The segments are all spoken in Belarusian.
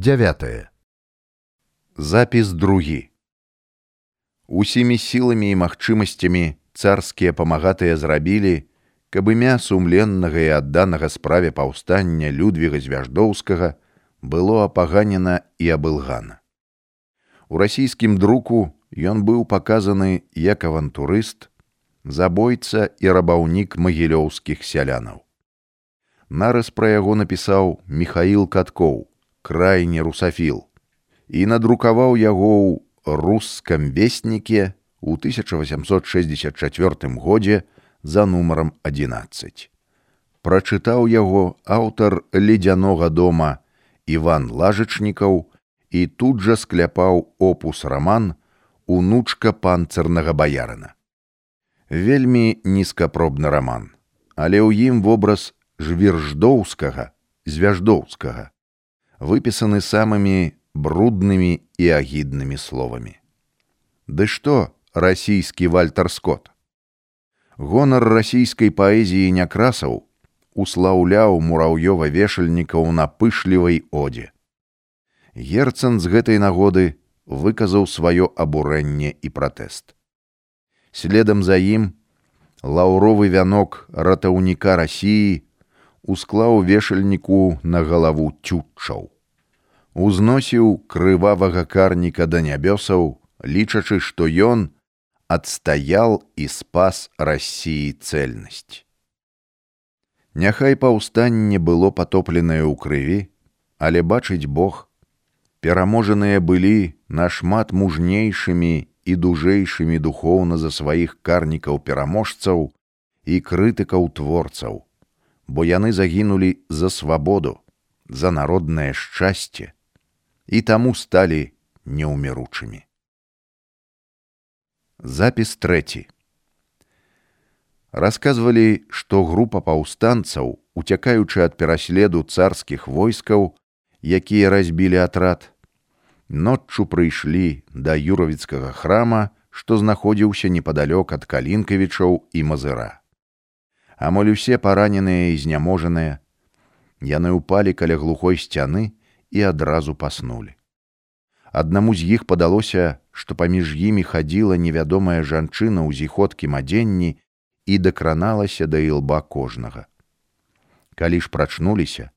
9 запіс другі. Усімі сіламі і магчымасцямі царскія памагатыя зрабілі каб імя сумленнага і адданага справе паўстання людвіга звяждоўскага было апаганена і абылгана. У расійскім друку ён быў паказаны як авантурыст забойца і рабаўнік магілёўскіх сялянаў. Нарыс пра яго напісаў михаил каткоў крайне русафіл. І надрукаваў яго ў рускам вестніке у 1864 годзе за нумаром 11 прачытаў яго аўтар ледзянога дома иван лажачнікаў і тут жа скляпаў опус роман унучка панцырнага баярына вельмі нізкапробны роман але ў ім вобраз жвірждоўскага звяждоўскага выпісаны самымі бруднымі і агіднымі словамі ды што расійскі вальтер скотт? Гонар расійскай паэзіі някрасаў услаўляў мураўёва вешальнікаў на пышлівай одзе герцан з гэтай нагоды выказаў сваё абурэнне і пратэст следам за ім лаўровы вянок ратаўніка рассіі усклаў вешальніку на галаву цютчаў узносіў крывавага карніка да нябёсаў лічачы што ён адстаял і спас рассіі цэльнасць няхай паўстанне было патопленае ў крыві але бачыць бог пераможаныя былі нашмат мужнейшымі і дужэйшымі духоўна за сваіх карнікаў пераможцаў і крытыкаў творцаў бо яны загінулі за свабоду за народнае шчасце і таму сталі неўміручымі. Запіс трэці. Расказвалі што група паўстанцаў уцякаючы ад пераследу царскіх войскаў якія разбілі атрад ноччу прыйшлі да юравіцкага храма што знаходзіўся непадалёк ад калінкавічоў і мазыра амаль усе параненыя і зняможаныя яны ўпалі каля глухой сцяны і адразу паснулі аднаму з іх падалося што паміж імі хадзіла невядомая жанчына ў зіходкім адзенні і дакраналася да ілба кожнага. Калі ж прачнуліся,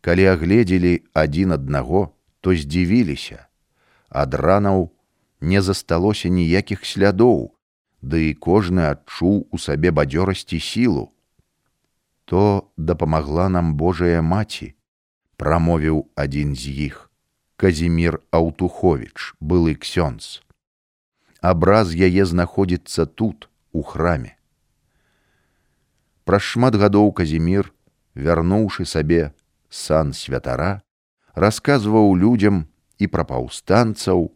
калі агледзелі адзін аднаго, то здзівіліся. Ад ранаў не засталося ніякіх слядоў, ды і кожны адчуў у сабе бадзёрасці сілу. То дапамагла нам Божая маці, прамовіў адзін з іх. Казімир Аўтухович, былы ксёнз. Абраз яе знаходзіцца тут, у храме праз шмат гадоў казімир вярнуўшы сабе сан святара расказваў людзям і пра паўстанцаў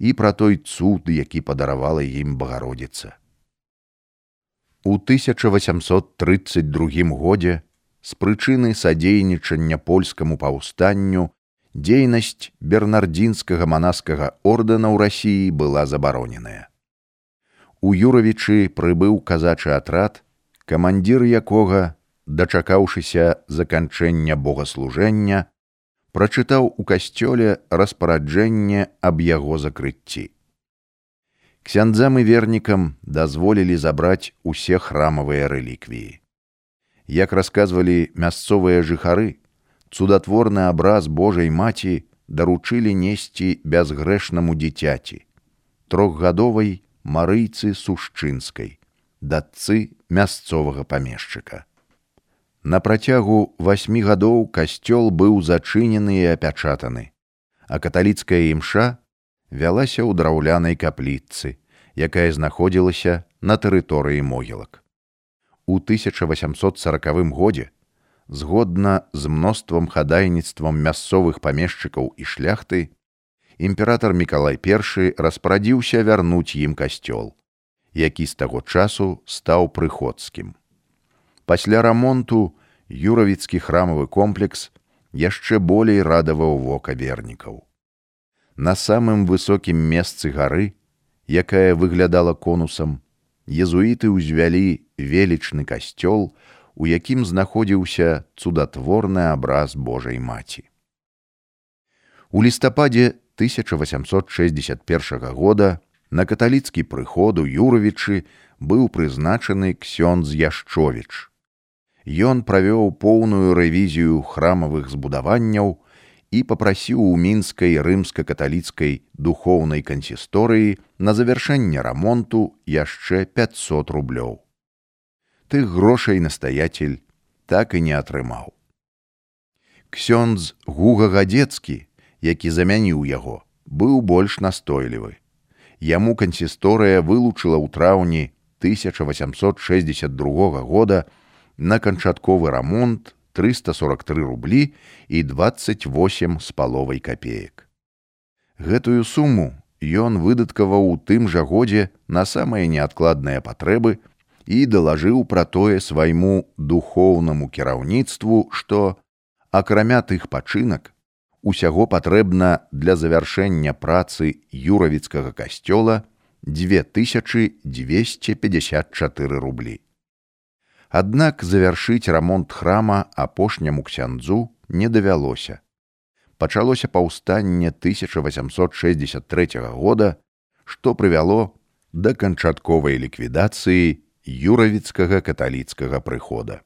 і пра той цуд які падаравала ім багародзіца у 1832 годзе з прычыны садзейнічання польскаму паўстанню дзейнасць бернардзінскага манаскага ордэна ў рассіі была забароненая у юравічы прыбыў казачы атрад камандзір якога, дачакаўшыся заканчэння богаслужэння, прачытаў у касцёле распараджэнне аб яго закрыцці. Ксяндзам і вернікам дазволілі забраць усе храмавыя рэліквіі. Як расказвалі мясцовыя жыхары, цудатворны абраз Божай маці даручылі несці бязгрэшнаму дзіцяці, трохгадовай марыйцы сушчынскай датцы мясцовага памешчыка. На працягу васьмі гадоў касцёл быў зачынены і апячатаны, а каталіцкая імша вялася ў драўлянай капліцы, якая знаходзілася на тэрыторыі могілак. У 1840 годзе, згодна з мноствам хадайніцтвам мясцовых памешчыкаў і шляхты, імператор Миколай I распрадзіўся вярнуць ім касцёл які з таго часу стаў прыходскім. Пасля рамонту юравіцкі храмавы комплекс яшчэ болей радаваў вока вернікаў. На самым высокім месцы гары, якая выглядала конусам, езуіты ўзвялі велічны касцёл, у якім знаходзіўся цудатворны абраз Божай маці. У лістападзе 1861 года на каталіцкі прыход у Юравічы быў прызначаны ксёндз Яшчовіч. Ён правёў поўную рэвізію храмавых збудаванняў і папрасіў у мінскай рымска-каталіцкай духоўнай кансісторыі на завяршэнне рамонту яшчэ 500 рублёў. Тых грошай настаяцель так і не атрымаў. Ксёндз Гуга гадзецкі, які замяніў яго, быў больш настойлівы. Яму кансісторыя вылучыла ў траўні 1862 года на канчатковы рамонт 343 рублі і 28 з паловай копеек. Гэтую суму ён выдаткаваў у тым жа годзе на самыя неадкладныя патрэбы і далажыў пра тое свайму духоўнаму кіраўніцтву, што, акрамя тых пачынак, усяго патрэбна для завяршэння працы юравіцкага касцёла 2254 рублі. Аднак завяршыць рамонт храма апошняму ксяндзу не давялося. Пачалося паўстанне 1863 года, што прывяло да канчатковай ліквідацыі юравіцкага каталіцкага прыхода.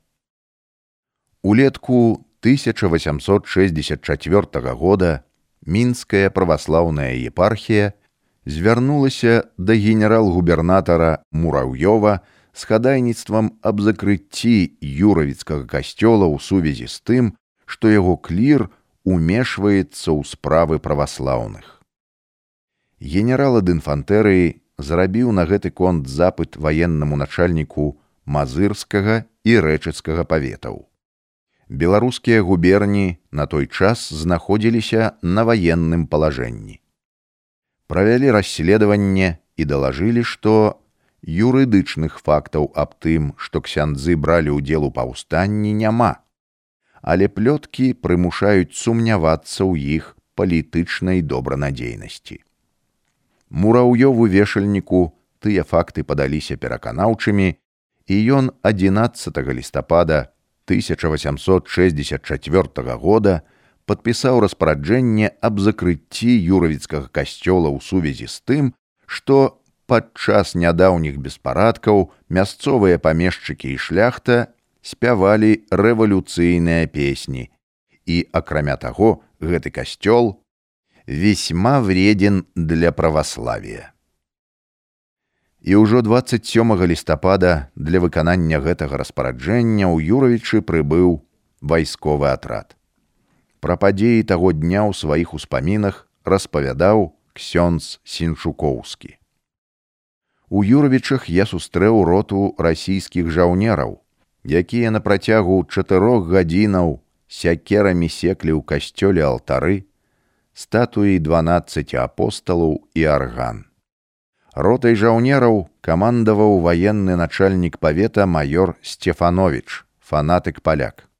Улетку 1864 года мінская праваслаўная епархія звярнулася да генерал-губернатара Мураўёва з хадайніцтвам аб закрыцці юравіцкага касцёла ў сувязі з тым, што яго клір умешваецца ў справы праваслаўных. Генерал ад інфантэрыі зрабіў на гэты конт запыт ваеннаму начальніку мазырскага і рэчыцкага паветаў беларускія губерні на той час знаходзіліся на ваенным палажэнні. Правялі расследаванне і далажылі, што юрыдычных фактаў аб тым, што ксяндзы бралі ўдзел у паўстанні няма, але плёткі прымушаюць сумнявацца ў іх палітычнай добранадзейнасці. Мураўёву вешальніку тыя факты падаліся пераканаўчымі, і ён 11 лістапада 1864 года падпісаў распараджэнне аб закрыцці юравіцкага касцёла ў сувязі з тым, што падчас нядаўніх беспарадкаў мясцовыя памешчыкі і шляхта спявалі рэвалюцыйныя песні. І акрамя таго, гэты касцёл весьма вреден для праваславія і ўжо 27 лістапада для выканання гэтага распараджэння ў юравічы прыбыў вайсковы атрад. Пра падзеі таго дня ў сваіх успамінах распавядаў ксёнз сіншукоўскі. У юравічах я сустрэў роту расійскіх жаўнераў, якія на працягу чатырох гадзінаў сякерамі секлі ў касцёле алтары, статуі 12 апосталаў і арган ротай жаўнераў камандаваў ваенны начальнік павета майор Сцефанович, фанатык паляк.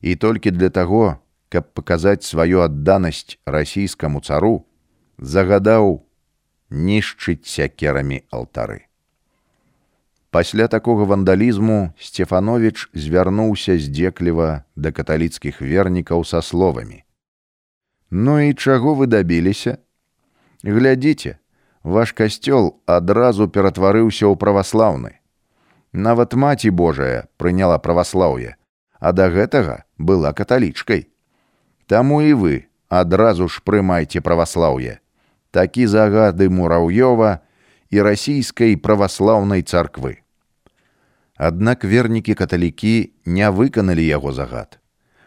І толькі для таго, каб паказаць сваю адданасць расійскаму цару, загадаў нішчыць сякерамі алтары. Пасля такога вандалізму Сцефанович звярнуўся здзекліва да каталіцкіх вернікаў са словамі: « Ну і чаго вы дабіліся? Глядзіце, ваш касцёл адразу ператварыўся ў праваслаўны. Нават маці Божая прыняла праваслаўе, а да гэтага была каталічкай. Таму і вы адразу ж прымайце праваслаўе. Такі загады мураўёва і расійскай праваслаўнай царквы. Аднак вернікі каталікі не выканалі яго загад,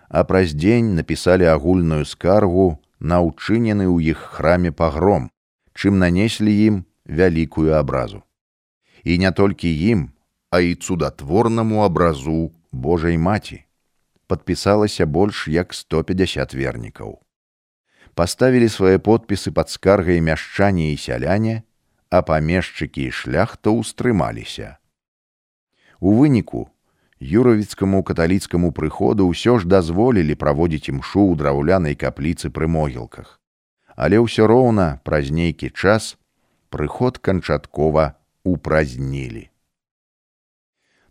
а праз дзень напісалі агульную скаргу на ўчынены ў іх храме пагром, чым нанеслі ім вялікую абразу. І не толькі ім, а і цудатворнаму абразу Божай маці падпісалася больш як 150 вернікаў. Паставілі свае подпісы пад скаргай мяшчане і сяляне, а памешчыкі і шляхта ўстрымаліся. У выніку юравіцкаму каталіцкаму прыходу ўсё ж дазволілі праводзіць імшу ў драўлянай капліцы пры могілках але ўсё роўна праз нейкі час прыход канчаткова упразнілі.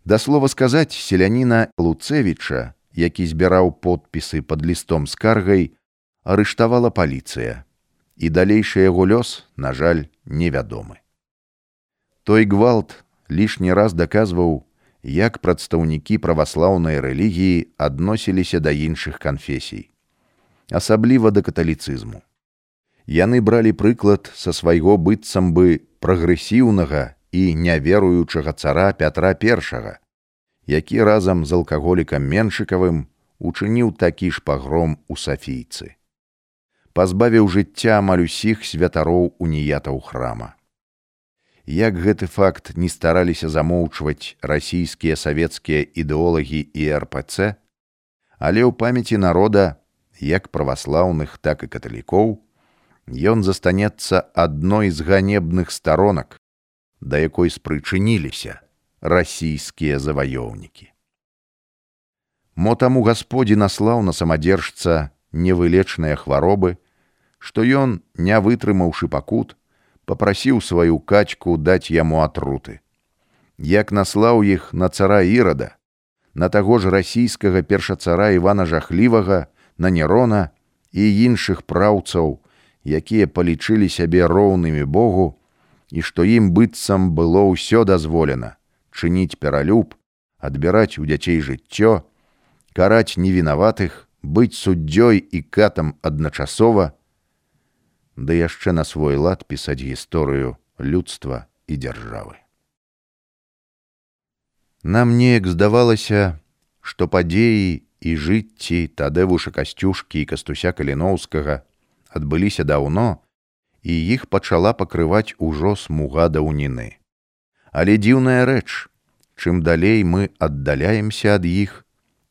Да слова сказаць селяніна Луцэвіча, які збіраў подпісы пад лістом скаргай, арыштавала паліцыя, і далейшы яго лёс, на жаль, невядомы. Той гвалт лішні раз даказваў, як прадстаўнікі праваслаўнай рэлігіі адносіліся да іншых канфесій, асабліва да каталіцызму. Яны бралі прыклад са свайго быццам бы прагрэсіўнага і няверуючага цара Пятра I, які разам з алкаголікам меншыкавым учыніў такі ж пагром у сафійцы пазбавіў жыцця амаль усіх святароў уніятаў храма. Як гэты факт не стараліся замоўчваць расійскія савецкія ідэолагі і РПЦ, але ў памяці народа, як праваслаўных, так і каталікоў, ён застанецца адной з ганебных старонак, да якой спрычыніліся расійскія заваёўнікі. Мо таму гасподзі наслаў на самадзержца невылечныя хваробы, што ён, не вытрымаўшы пакут, попрасіў сваю качку даць яму атруты. Як наслаў іх на цара ірада, на таго ж расійскага першацара Івана жахлівага, на нерона і іншых праўцаў, якія палічылі сябе роўнымі Богу, і што ім быццам было ўсё дазволена чыніць пералюб, адбіраць у дзяцей жыццё, караць невінаватых, быць суддзёй і катам адначасова, ды яшчэ на свой лад пісаць гісторыю людства і дзяржавы. Нам неяк здавалася, што падзеі і жыцці тадэвуша касцюшкі і кастуся каліноўскага адбыліся даўно, і іх пачала пакрываць ужо смуга даўніны. Але дзіўная рэч, чым далей мы аддаляемся ад іх,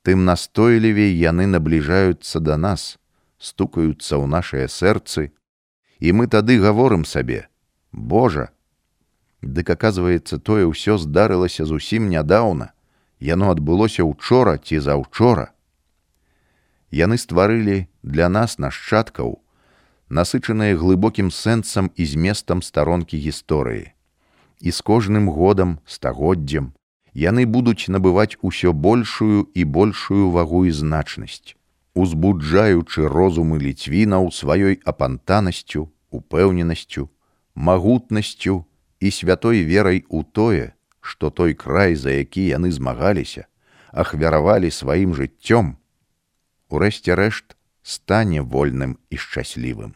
тым настойлівей яны набліжаюцца да нас, стукаюцца ў нашыя сэрцы, і мы тады гаворым сабе: Божа! Дык аказваецца, тое ўсё здарылася зусім нядаўна, яно адбылося учора ці заўчора. Яны стварылі для нас нашчадкаў, насычаныя глыбокім сэнсам і зместам старонкі гісторыі. І з кожным годам, стагоддзям, яны будуць набываць усё большую і большую вагу і значнасць, узбуджаючы розумы ліцвінаў сваёй апантанасцю, упэўненасцю, магутнасцю і святой верай у тое, што той край, за які яны змагаліся, ахвяравалі сваім жыццём, урэшце рэшт стане вольным і шчаслівым.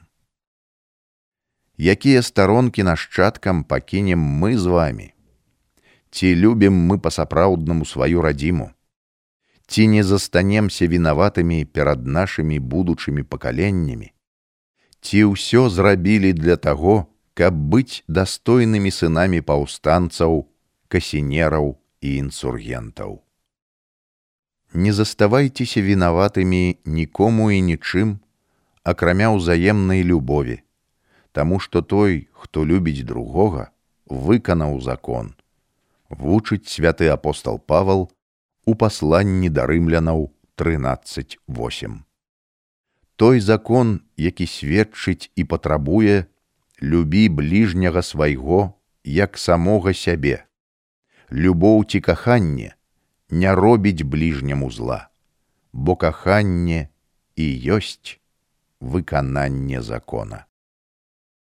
Якія старонкі нашчадкам пакінем мы з вами, ці любім мы па-сапраўднаму сваю радзіму ці не застанемся вінаватымі перад нашымі будучымі пакаленнямі ці ўсё зрабілі для таго каб быць дастойнымі сынамі паўстанцаў касінераў і інсургентаў. Не заставайцеся вінаватымі нікому і нічым акрамя ўзаемнай любові Таму што той хто любіць другога выканаў закон вучыць святы апостол павал у пасланні да рымлянаў 13восем той закон які сведчыць і патрабуе любі бліжняга свайго як самога сябе. Любоў ці каханне не робіць бліжняму зла бо каханне і ёсць выкананне закона